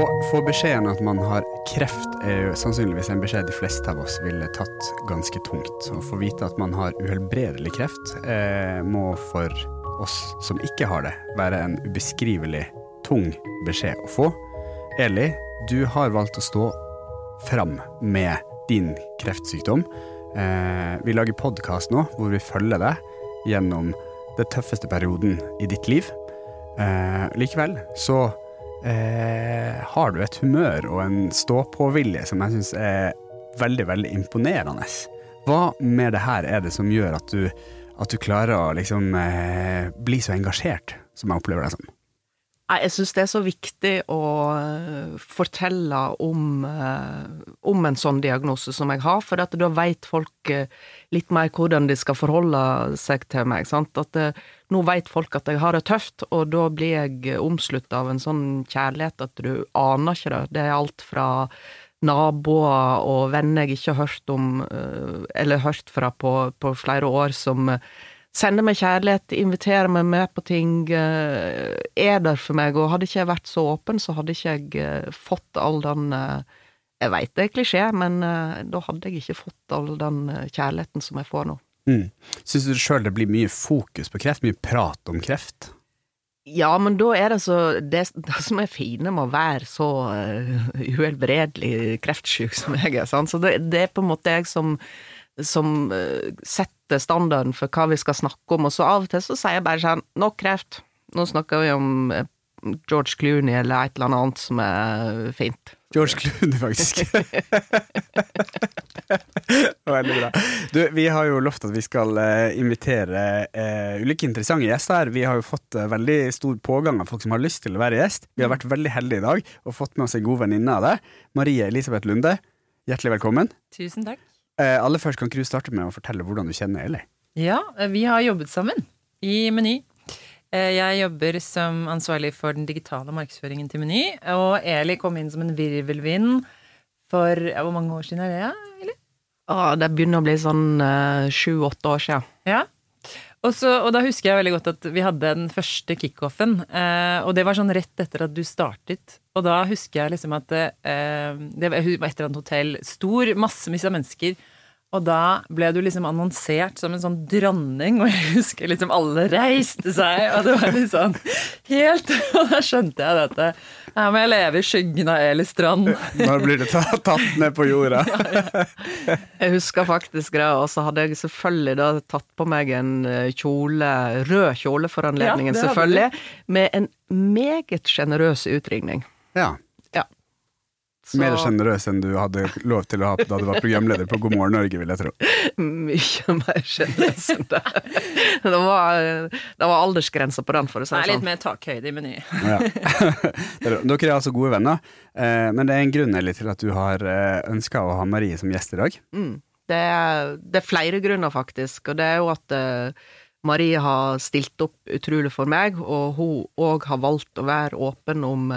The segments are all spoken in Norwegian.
Å få beskjeden at man har kreft, er jo sannsynligvis en beskjed de fleste av oss ville tatt ganske tungt. Å få vite at man har uhelbredelig kreft, eh, må for oss som ikke har det, være en ubeskrivelig tung beskjed å få. Eli, du har valgt å stå fram med din kreftsykdom. Eh, vi lager podkast nå hvor vi følger deg gjennom den tøffeste perioden i ditt liv. Eh, likevel så eh, har du et humør og en stå-på-vilje som jeg syns er veldig, veldig imponerende. Hva med det her er det som gjør at du, at du klarer å liksom eh, bli så engasjert som jeg opplever deg som? Jeg syns det er så viktig å eh, fortelle om, eh, om en sånn diagnose som jeg har, for da veit folk eh, litt mer hvordan de skal forholde seg til meg. sant? At nå veit folk at jeg har det tøft, og da blir jeg omslutta av en sånn kjærlighet at du aner ikke det. Det er alt fra naboer og venner jeg ikke har hørt om, eller hørt fra på, på flere år, som sender meg kjærlighet, inviterer meg med på ting, eh, er der for meg. Og hadde ikke jeg vært så åpen, så hadde ikke jeg eh, fått all den eh, Jeg veit det er klisjé, men da hadde jeg ikke fått all den kjærligheten som jeg får nå. Mm. Syns du sjøl det blir mye fokus på kreft, mye prat om kreft? Ja, men da er det så Det, det som er fine med å være så uh, uhelbredelig kreftsyk som jeg er, sant? så det, det er på en måte jeg som som uh, setter standarden for hva vi skal snakke om, og så av og til så sier jeg bare sånn Nok kreft. Nå snakker vi om uh, George Clooney eller et eller annet som er fint. George Clooney, faktisk. Veldig bra. Du, vi har jo lovt at vi skal uh, invitere uh, ulike interessante gjester her. Vi har jo fått uh, veldig stor pågang av folk som har lyst til å være gjest. Vi har vært veldig heldige i dag og fått med oss en god venninne av det. Marie Elisabeth Lunde, hjertelig velkommen. Tusen takk. Aller først, kan ikke du starte med å fortelle hvordan du kjenner Eli? Ja, vi har jobbet sammen i Meny. Jeg jobber som ansvarlig for den digitale markedsføringen til Meny. Og Eli kom inn som en virvelvind for ja, Hvor mange år siden er det, Eli? Ah, det begynner å bli sånn sju-åtte uh, år siden. Ja. Og, så, og, da husker jeg veldig godt at vi hadde den første kickoffen. Eh, og det var sånn rett etter at du startet. Og da husker jeg liksom at eh, det var et eller annet hotell. Stor, massevis av mennesker. Og da ble du liksom annonsert som en sånn dronning, og jeg husker liksom alle reiste seg, og det var litt sånn helt Og da skjønte jeg dette. Her må jeg leve i skyggen av Eli Strand. Når blir det tatt, tatt ned på jorda? ja, ja. Jeg husker faktisk det, og så hadde jeg selvfølgelig da tatt på meg en eh, kjole, rød kjole for anledningen, ja, selvfølgelig, med en meget sjenerøs utringning. Ja. Så... Mer sjenerøs enn du hadde lov til å ha da du var programleder på God morgen Norge, vil jeg tro. Mye mer sjenerøs enn det. Det var, det var aldersgrensa på den, for å si det sånn. Litt mer takhøyde i Meny. Ja. Dere er altså gode venner, eh, men det er en grunn Ellie, til at du har eh, ønska å ha Marie som gjest i dag? Mm. Det, er, det, er, flere grunner, faktisk, og det er jo at uh, Marie har stilt opp utrolig for meg, og hun òg har valgt å være åpen om,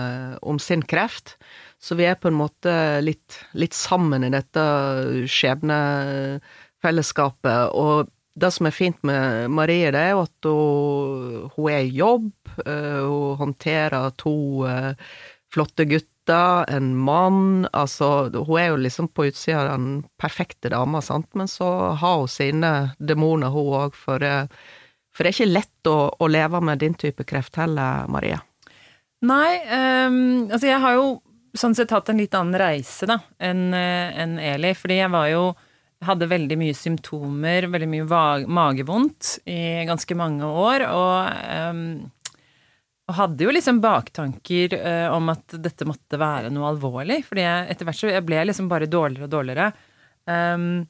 om sin kreft. Så vi er på en måte litt, litt sammen i dette skjebnefellesskapet. Og det som er fint med Marie, det er jo at hun, hun er i jobb. Eh, hun håndterer to eh, flotte gutter, en mann. Altså, hun er jo liksom på utsida av den perfekte dama, sant, men så har hun sine demoner, hun òg, for, eh, for, det er ikke lett å, å, leve med din type kreft heller, Marie. Nei, um, altså jeg har jo sånn sett hatt en litt annen reise da, enn eh, en Eli. Fordi jeg var jo Hadde veldig mye symptomer, veldig mye magevondt i ganske mange år. Og, um, og hadde jo liksom baktanker uh, om at dette måtte være noe alvorlig. Fordi jeg, etter hvert så jeg ble liksom bare dårligere og dårligere. Um,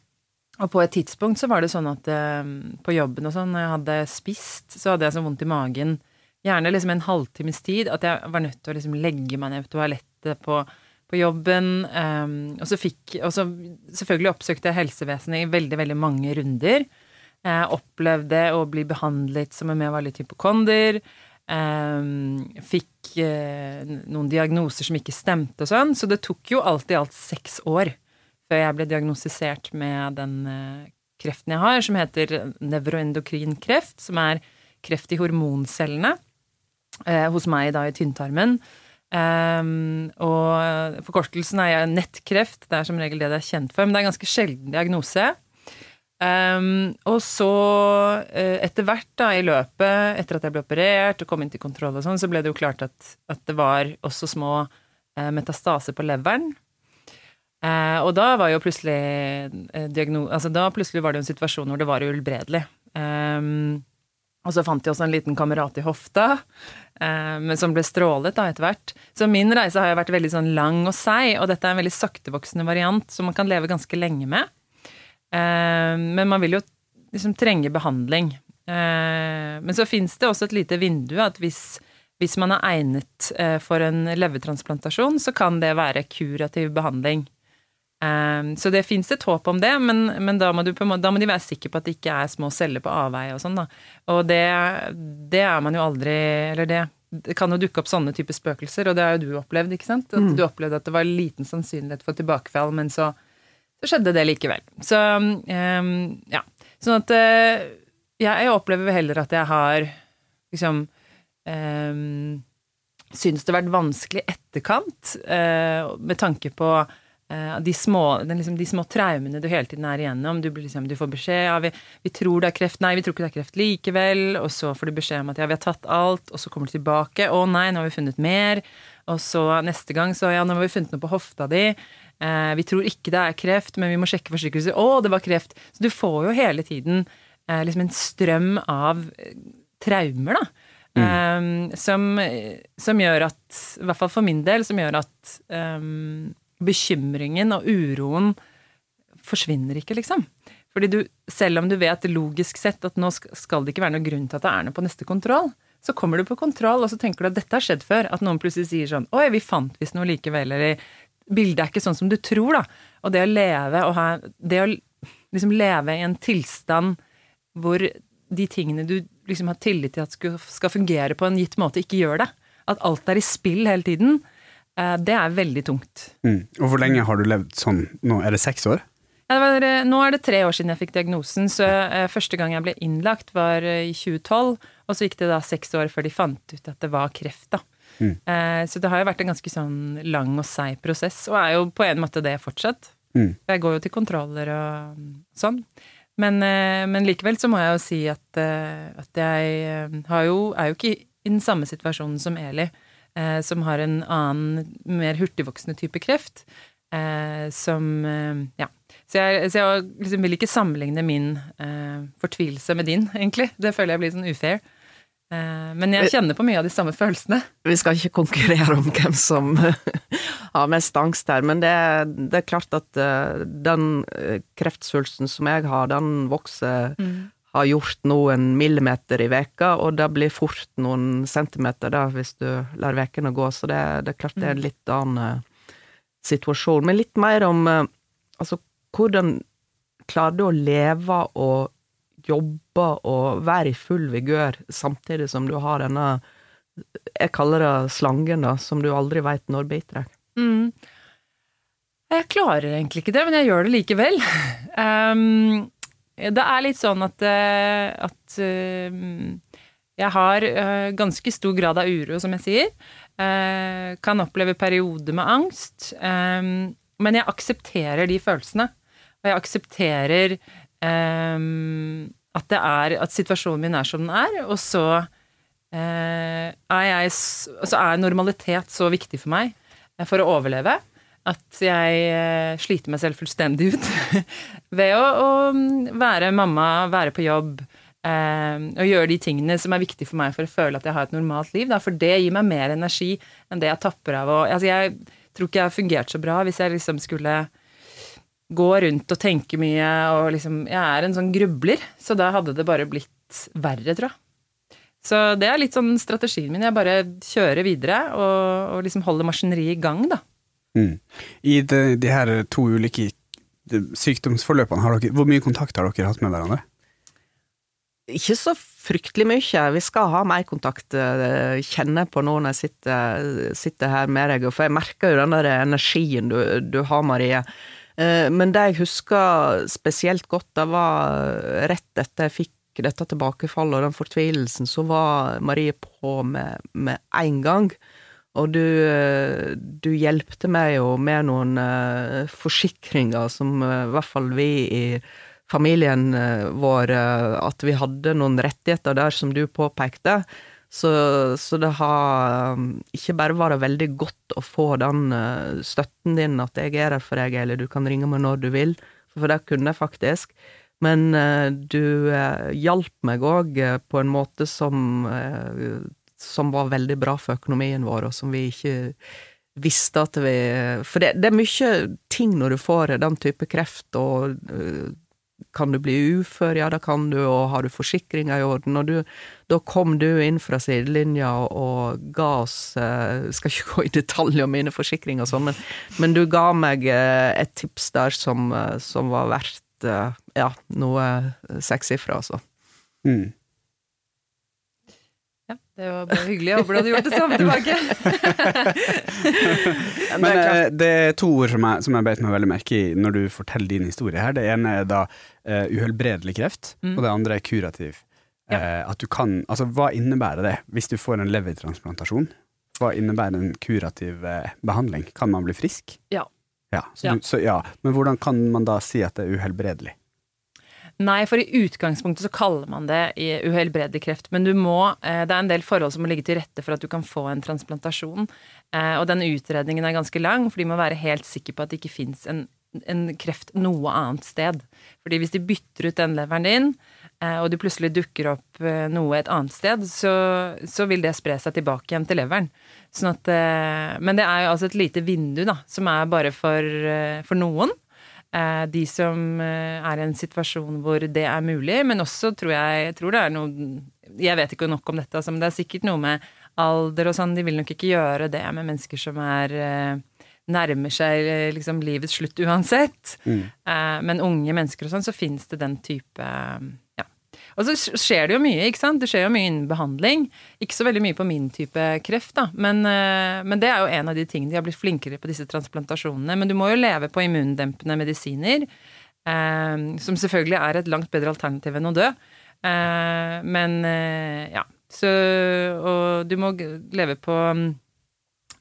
og på et tidspunkt så var det sånn at um, på jobben og sånn, når jeg hadde spist, så hadde jeg så vondt i magen gjerne liksom en halvtimes tid, at jeg var nødt til å liksom legge meg ned på toalettet på, på jobben. Um, og så fikk Og så selvfølgelig oppsøkte jeg helsevesenet i veldig, veldig mange runder. Jeg opplevde å bli behandlet som om jeg var litt hypokonder. Um, fikk uh, noen diagnoser som ikke stemte og sånn. Så det tok jo alt i alt seks år før jeg ble diagnostisert med den uh, kreften jeg har, som heter nevroendokrin kreft, som er kreft i hormoncellene uh, hos meg da i tynntarmen. Um, og forkortelsen er nettkreft. Det er som regel det det er kjent for, men det er en ganske sjelden diagnose. Um, og så, uh, etter hvert da, i løpet, etter at jeg ble operert og kom inn til kontroll og sånn, så ble det jo klart at, at det var også små uh, metastaser på leveren. Uh, og da var jo plutselig diagno... Altså da plutselig var det en situasjon hvor det var uhelbredelig. Um, og så fant de også en liten kamerat i hofta, men som ble strålet da etter hvert. Så min reise har jo vært veldig sånn lang og seig, og dette er en veldig saktevoksende variant som man kan leve ganske lenge med. Eh, men man vil jo liksom trenge behandling. Eh, men så fins det også et lite vindu at hvis, hvis man er egnet eh, for en levertransplantasjon, så kan det være kurativ behandling. Så det fins et håp om det, men, men da, må du, da, må de være sikre på at det ikke er små celler på avveie og sånn, da. Og det, det, er man jo aldri Eller det, det kan jo dukke opp sånne typer spøkelser, og det har jo du opplevd, ikke sant? At mm. du opplevde at det var liten sannsynlighet for tilbakefall, men så så skjedde det likevel. Så um, ja. Sånn at uh, jeg opplever heller at jeg har liksom um, Syns det har vært vanskelig etterkant, uh, med tanke på de, små, den, liksom, de små traumene du hele tiden er igjennom. Du, liksom, du får beskjed ja, vi, vi, tror det er kreft, nei, vi tror ikke det er kreft likevel. Og så får du beskjed om at ja, vi har tatt alt, og så kommer du tilbake. Å nei, nå har vi funnet mer. Og så neste gang så ja, nå har vi funnet noe på hofta di. Eh, vi tror ikke det er kreft, men vi må sjekke for sikkerhet. Å, det var kreft! Så du får jo hele tiden eh, liksom en strøm av eh, traumer, da. Mm. som, som, gjør at, i hvert fall for min del, som gjør at um, bekymringen og uroen forsvinner ikke, liksom. Fordi du, selv om du vet logisk sett at nå skal det ikke være noen grunn til at det er noe på neste kontroll, så kommer du på kontroll, og så tenker du at dette har skjedd før. At noen plutselig sier sånn Oi, vi fant visst noe likevel, eller bildet er ikke sånn som du tror, da. Og det å leve og ha Det å liksom leve i en tilstand hvor de tingene du liksom har tillit til at skal fungere på en gitt måte, ikke gjør det. At alt er i spill hele tiden. Eh, det er veldig tungt. Mm. Og hvor lenge har du levd sånn nå? Er det seks år? Ja, det var, eh, nå er det tre år siden jeg fikk diagnosen. Så eh, første gang jeg ble innlagt, var i 2012. Og så gikk det da seks år før de fant ut at det var kreft, da. Mm. Så det har jo vært en ganske sånn lang og seig prosess, og er jo på en måte det fortsatt. Mm. Jeg går jo til kontroller og sånn. Men, men, likevel så må jeg jo si at, at jeg jo, er jo ikke i den samme situasjonen som Eli, som har en annen, mer hurtigvoksende type kreft. som Ja. Så jeg, så jeg liksom vil ikke sammenligne min fortvilelse med din, egentlig. Det føler jeg blir sånn ufair. Eh, men jeg kjenner på mye av de samme følelsene. Vi skal ikke konkurrere om hvem som har mest angst her, men det, det er klart at eh, den eh, kreftsvulsten som jeg har, den vokser mm. Har gjort noen millimeter i veka, og det blir fort noen centimeter da, hvis du lar ukene gå. Så det, det, er klart det er en mm. litt annen situasjon. Men litt mer om altså, hvordan klarer du å leve og jobbe og være i full vigør samtidig som du har denne Jeg kaller det slangen, da, som du aldri veit når biter deg. Mm. Jeg klarer egentlig ikke det, men jeg gjør det likevel. Um, det er litt sånn at, eh, at uh, jeg har ganske stor grad av uro, som jeg sier. Kan oppleve perioder med angst. Men jeg aksepterer de følelsene. Og jeg aksepterer at, er, at situasjonen min er som den er, og så er jeg Så er normalitet så viktig for meg for å overleve at jeg uh, sliter meg selv fullstendig ut ved å, å, være mamma, være på jobb. og gjøre de tingene som er viktige for meg for å føle at jeg har et normalt liv. Da, for det gir meg mer energi enn det jeg tapper av. Og, altså, jeg tror ikke jeg har fungert så bra hvis jeg liksom skulle gå rundt og tenke mye og liksom Jeg er en sånn grubler, så da hadde det bare blitt verre, tror jeg. Så det er litt sånn strategien min. Jeg bare kjører videre og, og liksom holder maskineriet i gang, da. Mm. I de, de, her to ulike sykdomsforløpene, dere, hvor mye kontakt har dere hatt med hverandre? Ikke så fryktelig mye. Vi skal ha mer kontakt, eh, kjenne på nå når jeg sitter, sitter, her med deg, for jeg merker jo den der energien du, du har, Marie. Eh, men det jeg husker spesielt godt, det var rett etter jeg fikk dette tilbakefallet og den fortvilelsen, så var Marie på med, med en gang. Og du, du hjelpte meg jo med noen uh, forsikringer som uh, i hvert fall vi i familien vår At vi hadde noen rettigheter der, som du påpekte. Så, så, det har ikke bare vært veldig godt å få den støtten din, at jeg er her for deg, eller du kan ringe meg når du vil, for det kunne jeg faktisk. Men du hjalp meg òg på en måte som, som var veldig bra for økonomien vår, og som vi ikke visste at vi For det, det er mye ting når du får den type kreft, og kan du bli ufør? Ja, da kan du, og har du forsikringa i orden? Og du, da kom du inn fra sidelinja og, ga oss eh, Skal ikke gå i detalj om mine forsikringer og sånn, men, men, du ga meg eh, et tips der som, eh, som var verdt eh, ja, noe sekssifra, altså. Mm. Ja, det var bare hyggelig. Jeg håper du hadde gjort det samme tilbake. Men det er, det er to ord som jeg, som jeg beit meg veldig merke i når du forteller din historie her. Det ene er da uh, uhelbredelig kreft, mm. og det andre er kurativ. Ja. Uh, at du kan, altså Hva innebærer det hvis du får en levertransplantasjon? Hva innebærer en kurativ uh, behandling? Kan man bli frisk? Ja. Ja, så ja. Du, så, ja. Men hvordan kan man da si at det er uhelbredelig? Nei, for i utgangspunktet så kaller man det uhelbredelig kreft. Men du må eh, Det er en del forhold som må ligge til rette for at du kan få en transplantasjon. Eh, og den utredningen er ganske lang, for de må være helt sikre på at det ikke fins en, en, kreft noe annet sted. Fordi hvis de bytter ut den leveren din, eh, og du plutselig dukker opp noe et annet sted, så, så vil det spre seg tilbake igjen til leveren. Sånn at, men det er jo altså et lite vindu, da, som er bare for, for noen. Eh, de som eh, er i en situasjon hvor det er mulig, men også tror jeg, jeg tror det er noe Jeg vet ikke nok om dette, altså, men det er sikkert noe med alder og sånn. De vil nok ikke gjøre det med mennesker som er eh, nærmer seg liksom livets slutt uansett. Mm. Men unge mennesker og sånn, så fins det den type og så skjer det jo mye, ikke sant. Det skjer jo mye innen behandling. Ikke så veldig mye på min type kreft, da. Men, eh, men, det er jo en av de tingene de har blitt flinkere på disse transplantasjonene. Men du må jo leve på immundempende medisiner. Eh, som selvfølgelig er et langt bedre alternativ enn å dø. Eh, men eh, ja. Så Og du må leve på mm,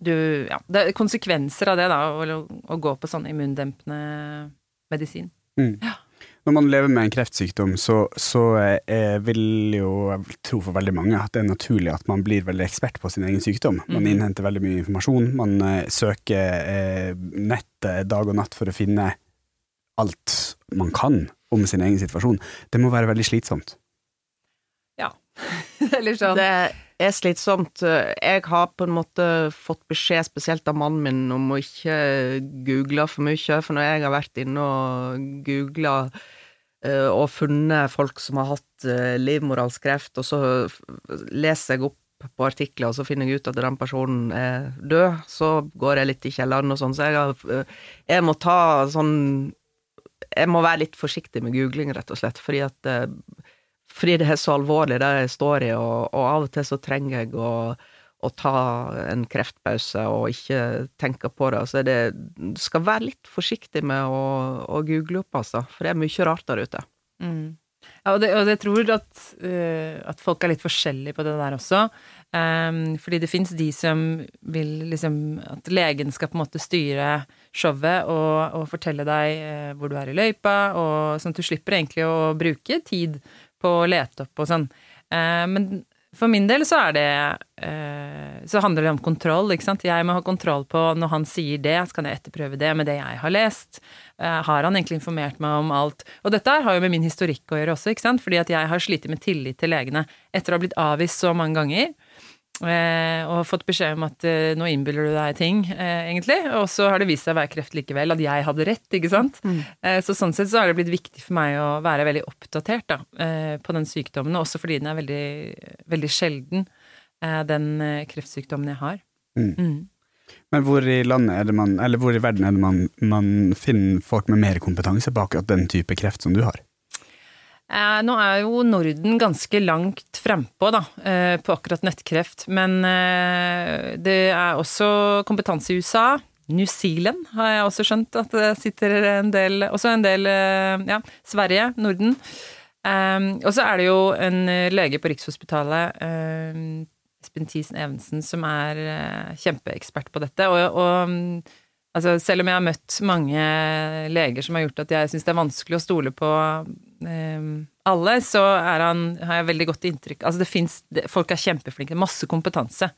du, ja, Det er konsekvenser av det, da, å, å gå på sånn immundempende medisin. Mm. Ja når man lever med en kreftsykdom, så, så eh, vil jo jeg tro for veldig mange at det er naturlig at man blir veldig ekspert på sin egen sykdom. Man mm. innhenter veldig mye informasjon. Man eh, søker eh, nettet dag og natt for å finne alt man kan om sin egen situasjon. Det må være veldig slitsomt. Ja. Eller sånn. Det er slitsomt. Jeg har på en måte fått beskjed, spesielt av mannen min, om å ikke google for mye, for når jeg har vært inne og googla eh, og funnet folk som har hatt eh, livmorhalskreft, og så leser jeg opp på artikler, og så finner jeg ut at den personen er død, så går jeg litt i kjelleren og sånn, så jeg, har, eh, jeg må ta sånn Jeg må være litt forsiktig med googling, rett og slett, fordi at fordi det er så alvorlig, det jeg står i, og, og av og til så trenger jeg å, å, ta en kreftpause og ikke tenke på det. Så det skal være litt forsiktig med å, å, google opp, altså, for det er mye rart der ute. Mm. Ja, og, det, og jeg tror at, uh, at, folk er litt forskjellige på det der også. Um, fordi det fins de som vil liksom At legen skal på en måte styre showet og, og fortelle deg uh, hvor du er i løypa, og sånn at du slipper egentlig å bruke tid på å lete opp og sånn. Eh, men for min del så er det eh, Så handler det om kontroll, ikke sant. Jeg må ha kontroll på når han sier det, så kan jeg etterprøve det med det jeg har lest. Eh, har han egentlig informert meg om alt? Og dette har jo med min historikk å gjøre også, ikke sant. Fordi at jeg har slitt med tillit til legene etter å ha blitt avvist så mange ganger. Eh, og fått beskjed om at eh, nå innbiller du deg ting, eh, egentlig. Og så har det vist seg å være kreft likevel, at jeg hadde rett, ikke sant. Eh, så sånn sett så har det blitt viktig for meg å være veldig oppdatert da, på den sykdommen, også fordi den er veldig, veldig sjelden, eh, den kreftsykdommen jeg har. Mm. Mm. Men hvor i landet er det man, eller hvor i verden er det man, man finner folk med mer kompetanse på akkurat den type kreft som du har? Eh, nå er jo Norden ganske langt frempå, da, eh, på akkurat nettkreft. Men eh, det er også kompetanse i USA. New Zealand har jeg også skjønt at det sitter en del Også en del Ja, Sverige, Norden. Og så er det jo en lege på Rikshospitalet, Espen Thiesen Evensen, som er kjempeekspert på dette. Og, og altså, selv om jeg har møtt mange leger som har gjort at jeg syns det er vanskelig å stole på alle, så er han, har jeg veldig godt inntrykk Altså, det fins Folk er kjempeflinke. Masse kompetanse.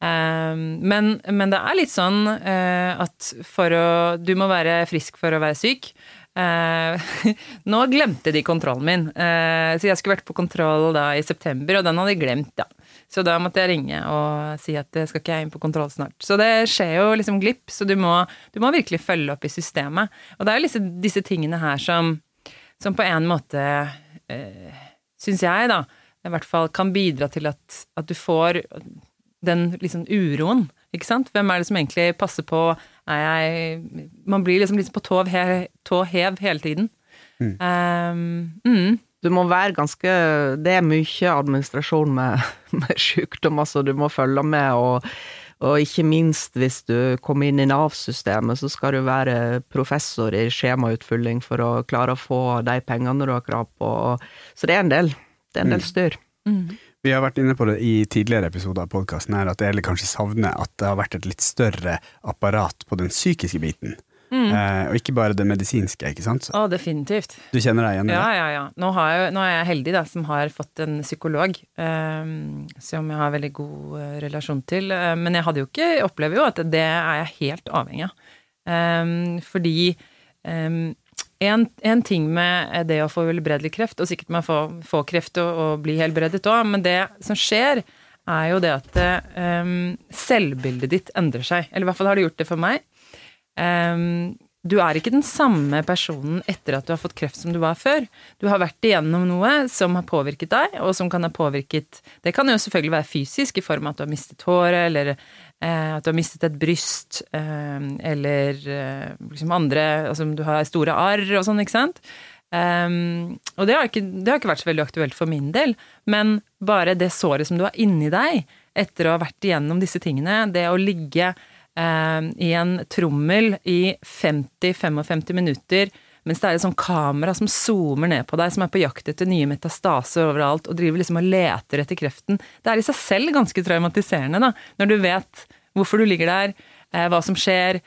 Eh, men, men det er litt sånn eh, at for å Du må være frisk for å være syk. Eh, nå glemte de kontrollen min, eh, så jeg skulle vært på kontroll da i september, og den hadde de glemt, da. Så da måtte jeg ringe og si at det skal ikke jeg inn på kontroll snart. Så det skjer jo liksom glipp, så du må, du må virkelig følge opp i systemet. Og det er jo disse, disse tingene her som, som på en måte, eh, syns jeg, da, i hvert fall kan bidra til at, at du får den liksom uroen, ikke sant? Hvem er det som egentlig passer på Er jeg Man blir liksom, liksom på tå, hev, tå hev hele tiden. Mm. Um, mm. Du må være ganske Det er mye administrasjon med, med sykdom, altså. Du må følge med, og, og ikke minst hvis du kommer inn i Nav-systemet, så skal du være professor i skjemautfylling for å klare å få de pengene du har krav på. Så det er en del. Det er en del styr. Mm. Vi har vært inne på det i tidligere episoder av podkasten her, at jeg kanskje savner at det har vært et litt større apparat på den psykiske biten. Eh, og ikke bare det medisinske, ikke sant? Å, definitivt. Du kjenner deg igjen i Ja, det? ja, ja. Nå, jeg, nå er jeg heldig da, som har fått en psykolog, eh, som jeg har veldig god eh, relasjon til. Eh, men jeg hadde jo ikke, opplever jo at det er jeg helt avhengig av. Eh, fordi eh, en, en ting med det å få uhelbredelig kreft, og sikkert med å få, få kreft og, og bli helbredet òg, men det som skjer, er jo det at um, selvbildet ditt endrer seg. Eller i hvert fall har det gjort det for meg. Ehm, du er ikke den samme personen etter at du har fått kreft som du var før. Du har vært igjennom noe som har påvirket deg, og som kan ha påvirket Det kan jo selvfølgelig være fysisk, i form av at du har mistet håret, eller eh, at du har mistet et bryst, eh, eller eh, liksom andre Altså du har store arr og sånn, ikke sant? Um, og det har, ikke, det har ikke vært så veldig aktuelt for min del, men bare det såret som du har inni deg etter å ha vært igjennom disse tingene, det å ligge i en trommel i 50-55 minutter mens det er et sånn kamera som zoomer ned på deg, som er på jakt etter nye metastaser overalt, og driver liksom og leter etter kreften. Det er i seg selv ganske traumatiserende, da, når du vet hvorfor du ligger der, eh, hva som skjer.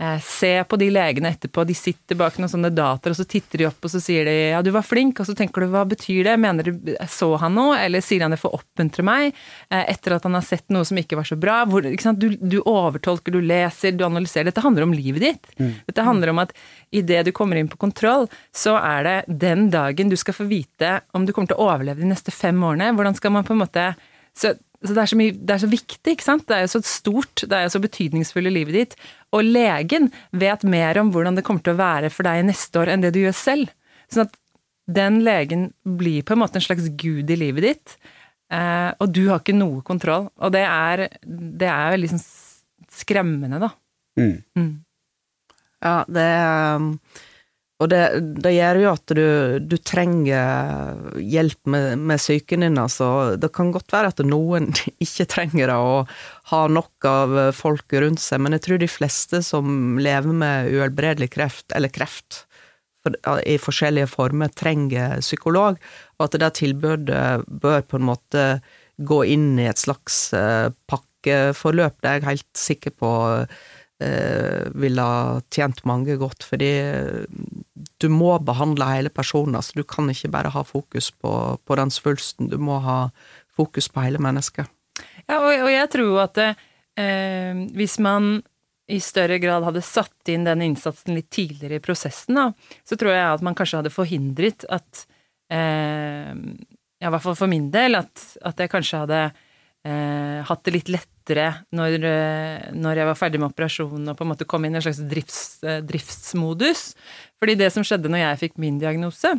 Eh, se på de legene etterpå, de sitter bak noen sånne dataer, og så titter de opp, og så sier de 'ja, du var flink', og så tenker du 'hva betyr det', mener du så han noe, eller sier han det for å oppmuntre meg, eh, etter at han har sett noe som ikke var så bra? Hvor? Du, du overtolker, du leser, du analyserer. Dette handler om livet ditt. Dette handler om at idet du kommer inn på kontroll, så er det den dagen du skal få vite om du kommer til å overleve de neste fem årene. Hvordan skal man på en måte så, så det, er så mye, det er så viktig, ikke sant? Det er jo så stort, det er jo så betydningsfull i livet ditt. Og legen vet mer om hvordan det kommer til å være for deg neste år enn det du gjør selv. Sånn at den legen blir på en måte en slags gud i livet ditt, eh, og du har ikke noe kontroll. Og det er, det er veldig sånn skremmende, da. Mm. Mm. Ja, det er Og det, det gjør jo at du, du trenger hjelp med, med psyken din, altså. Det kan godt være at noen ikke trenger det og har nok av folk rundt seg, men jeg tror de fleste som lever med uhelbredelig kreft, eller kreft, i forskjellige former, trenger psykolog, og at det tilbudet bør på en måte gå inn i et slags eh, pakkeforløp. Det er jeg helt sikker på ville ha tjent mange godt, fordi du må behandle hele personen. altså Du kan ikke bare ha fokus på, på den svulsten, du må ha fokus på hele mennesket. Ja, og, og jeg tror jo at eh, hvis man i større grad hadde satt inn den innsatsen litt tidligere i prosessen, da, så tror jeg at man kanskje hadde forhindret at eh, Ja, i hvert fall for min del, at, at jeg kanskje hadde eh, hatt det litt lettere når, eh, når, jeg var ferdig med operasjonen og på en måte kom inn i en slags drifts, eh, driftsmodus. Fordi det som skjedde når jeg fikk min diagnose,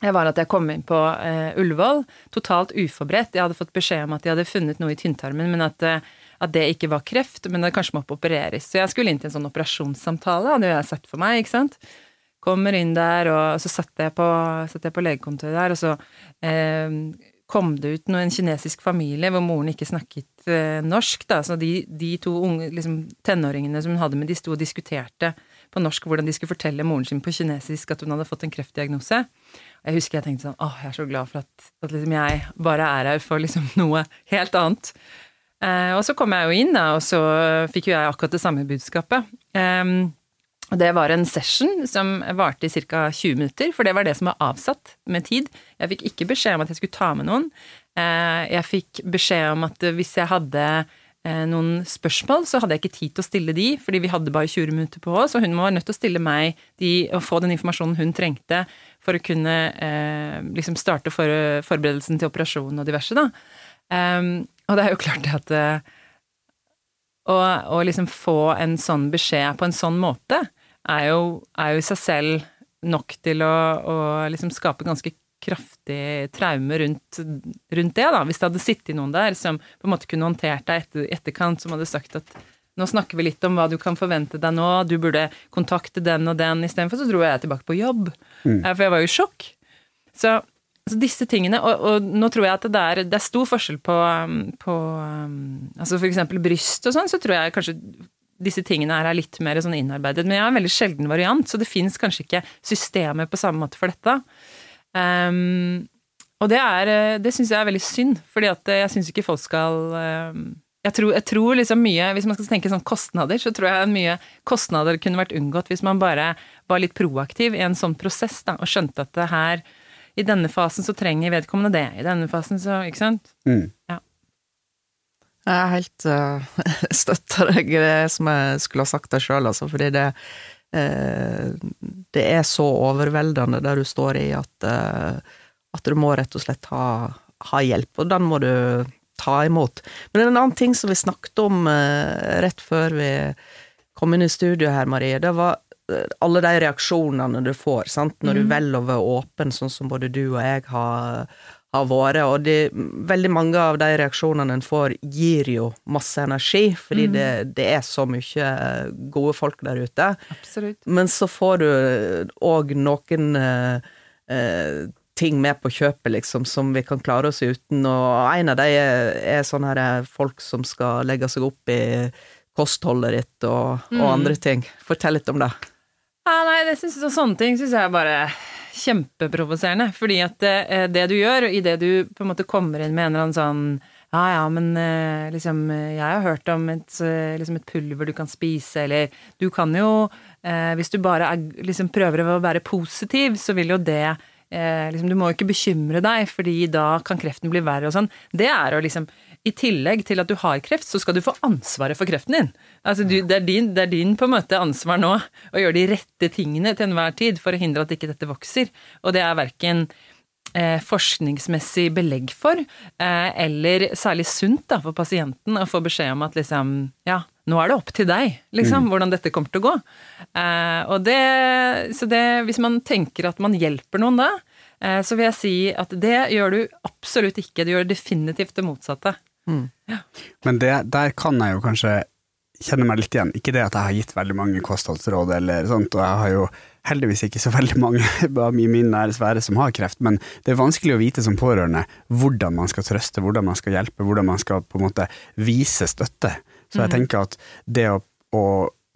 det var at jeg kom inn på eh, Ullevål totalt uforberedt. Jeg hadde fått beskjed om at de hadde funnet noe i tynntarmen, men at, eh, at det ikke var kreft, men det kanskje måtte opereres. Så jeg skulle inn til en sånn operasjonssamtale, hadde jeg sett for meg, ikke sant. Kommer inn der, og så satt jeg på, satt jeg på legekontoret der, og så eh, kom det ut noe, en kinesisk familie hvor moren ikke snakket eh, norsk, da. Så de, de to unge liksom, tenåringene som hun hadde med, de sto og diskuterte på norsk hvordan de skulle fortelle moren sin på kinesisk at hun hadde fått en kreftdiagnose. Jeg husker jeg tenkte sånn åh, jeg er så glad for at, at liksom jeg bare er her for liksom noe helt annet. Eh, og så kom jeg jo inn, da, og så fikk jo jeg akkurat det samme budskapet. Eh, og det var en session som varte i ca. 20 minutter, for det var det som var avsatt med tid. Jeg fikk ikke beskjed om at jeg skulle ta med noen. Eh, jeg fikk beskjed om at hvis jeg hadde eh, noen spørsmål, så hadde jeg ikke tid til å stille de, fordi vi hadde bare 20 minutter på oss, og hun var nødt til å stille meg de, og få den informasjonen hun trengte for å kunne eh, liksom starte for, forberedelsen til operasjonen og diverse, da. Og det er jo klart at å, liksom få en sånn beskjed på en sånn måte, er jo, er jo i seg selv nok til å, å liksom skape ganske kraftig traume rundt, rundt, det, da. Hvis det hadde sittet noen der som på en måte kunne håndtert deg etter, etterkant, som hadde sagt at nå snakker vi litt om hva du kan forvente deg nå, du burde kontakte den og den, istedenfor så dro jeg tilbake på jobb. Mm. For jeg var jo i sjokk. Så, så disse tingene og, og, nå tror jeg at det er, det er stor forskjell på, på altså for eksempel bryst og sånn, så tror jeg kanskje disse tingene her er litt mer sånn innarbeidet. Men jeg har en veldig sjelden variant, så det fins kanskje ikke systemer på samme måte for dette. Um, og det er Det syns jeg er veldig synd, fordi at jeg syns ikke folk skal um, jeg tror, jeg tror, liksom mye Hvis man skal tenke sånn kostnader, så tror jeg mye kostnader kunne vært unngått hvis man bare var litt proaktiv i en sånn prosess, da, og skjønte at det her I denne fasen så trenger vedkommende det, i denne fasen så Ikke sant? Mm. Ja. Jeg er helt uh, støtter deg det som jeg skulle ha sagt deg sjøl, altså, fordi det uh, Det er så overveldende der du står i at, uh, at du må rett og slett ha, ha, hjelp, og den må du ta imot. Men det er en annen ting som vi snakket om rett før vi kom inn i studio her, Marie. Det var alle de reaksjonene du får, sant, når mm. du velger å være åpen, sånn som både du og jeg har har vært, og det, veldig mange av de reaksjonene en får, gir jo masse energi, fordi mm. det, det, er så mye gode folk der ute. Absolutt. Men så får du òg noen eh, eh, ting med på kjøpet, liksom, som vi kan klare oss uten, og en av de er, er sånne her folk som skal legge seg opp i kostholdet ditt og, mm. og andre ting. Fortell litt om det. Ja, nei, det synes, sånne ting syns jeg bare kjempeprovoserende. Fordi at eh, det du gjør, idet du på en måte kommer inn med en eller annen sånn ja, ja, men eh, liksom Jeg har hørt om et, eh, liksom et pulver du kan spise, eller Du kan jo Hvis du bare er, liksom prøver å være positiv, så vil jo det liksom, Du må jo ikke bekymre deg, fordi da kan kreften bli verre og sånn. Det er å liksom i tillegg til at du har kreft, så skal du få ansvaret for kreften din. Altså, du, det, er din, det, er din, på en måte ansvar nå å gjøre de rette tingene til enhver tid for å hindre at ikke dette vokser. Og det er verken eh, forskningsmessig belegg for, eh, eller særlig sunt da, for pasienten å få beskjed om at liksom, ja, nå er det opp til deg, liksom, mm. hvordan dette kommer til å gå. Eh, og det, så det, hvis man tenker at man hjelper noen da, eh, så vil jeg si at det gjør du absolutt ikke. Du gjør definitivt det motsatte. Mm. Ja. Men det, der kan jeg jo kanskje kjenne meg litt igjen. Ikke det at jeg har gitt veldig mange kostholdsråd eller sånt, og jeg har jo heldigvis ikke så veldig mange i min nære sfære som har kreft, men det er vanskelig å vite som pårørende hvordan man skal trøste, hvordan man skal hjelpe, hvordan man skal på en måte vise støtte. Så jeg mm. tenker at det å, å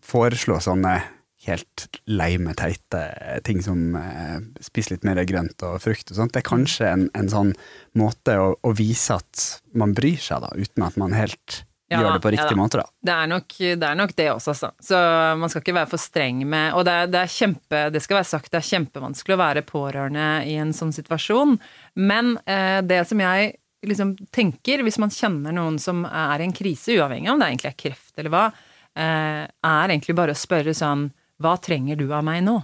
foreslå sånne helt leime, teite ting som eh, spiser litt mer grønt og frukt og sånt. Det er kanskje en, en sånn måte å, å, vise at man bryr seg, da, uten at man helt ja, gjør det på riktig ja, måte, da. Det er, nok, det er, nok, det også, altså. Så man skal ikke være for streng med Og det er, det er, kjempe Det skal være sagt, det er kjempevanskelig å være pårørende i en sånn situasjon. Men eh, det som jeg liksom tenker, hvis man kjenner noen som er i en krise, uavhengig av om det egentlig er kreft eller hva, eh, er egentlig bare å spørre sånn hva trenger du av meg nå?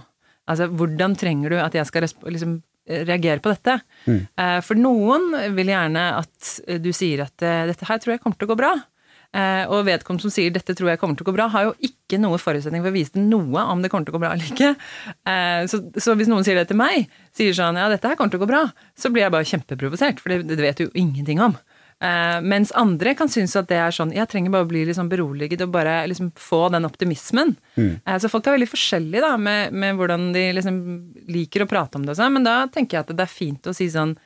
Altså, hvordan trenger du at jeg skal liksom, reagere på dette. Mm. For noen vil gjerne at du sier at eh, dette her tror jeg kommer til å gå bra. Eh, Og vedkommende som sier dette tror jeg kommer til å gå bra, har jo ikke noe forutsetning for å vise noe om det kommer til å gå bra eller ikke. Eh, Så, så hvis noen sier det til meg, sier sånn ja, dette her kommer til å gå bra, så blir jeg bare kjempeprovosert, for det, det vet du jo ingenting om. Eh, mens andre kan synes at det er sånn Jeg trenger bare å bli liksom beroliget og bare liksom få den optimismen. Eh, så folk er veldig forskjellige da, med, med hvordan de liksom liker å prate om det. og sånn, Men da tenker jeg at det er fint å si sånn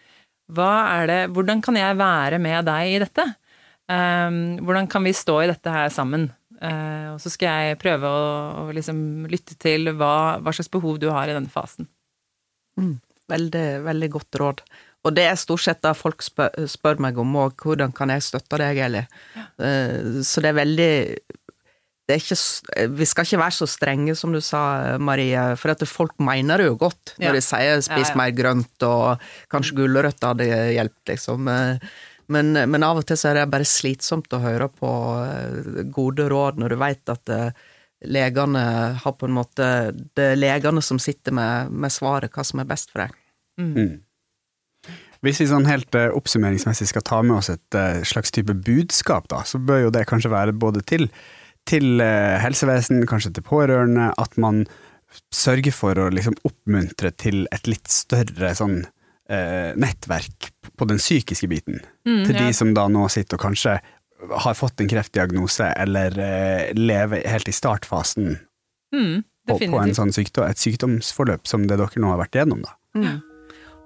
hva er det, Hvordan kan jeg være med deg i dette? Eh, hvordan kan vi stå i dette her sammen? Uh, og så skal jeg prøve å, å liksom lytte til hva, hva slags behov du har i denne fasen. Veldig, veldig godt råd. Og det er stort sett det folk spør, spør meg om òg, hvordan kan jeg støtte deg, Eli? Uh, Så det er veldig det er ikke, Vi skal ikke være så strenge som du sa, Marie, for at folk mener det jo godt når Ja. de sier 'spis Ja, ja. mer grønt', og kanskje gulrøtter hadde hjulpet, liksom. Eh, Men, men av og til så er det bare slitsomt å høre på eh, gode råd når du veit at eh, legene har på en måte Det er legene som sitter med, med svaret, hva som er best for deg. Hvis vi sånn helt eh, oppsummeringsmessig skal ta med oss et eh, slags type budskap, da, så bør jo det kanskje være både til, til eh, helsevesen, kanskje til pårørende, at man sørger for å liksom oppmuntre til et litt større sånn eh, nettverk på den psykiske biten. Mm, til ja. de som da nå sitter og kanskje har fått en kreftdiagnose, eller eh, lever helt i startfasen Mm, på, på en sånn sykdom, et sykdomsforløp som det dere nå har vært igjennom. da.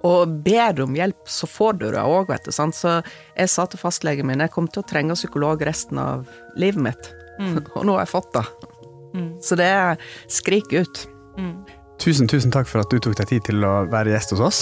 Og ber du om hjelp, så får du det òg, vet du. Sant? Så jeg sa til fastlegen min jeg kom til å trenge psykolog resten av livet mitt. Og nå har jeg fått det. Så det er skrik ut. Tusen, tusen takk for at du tok deg tid til å være gjest hos oss.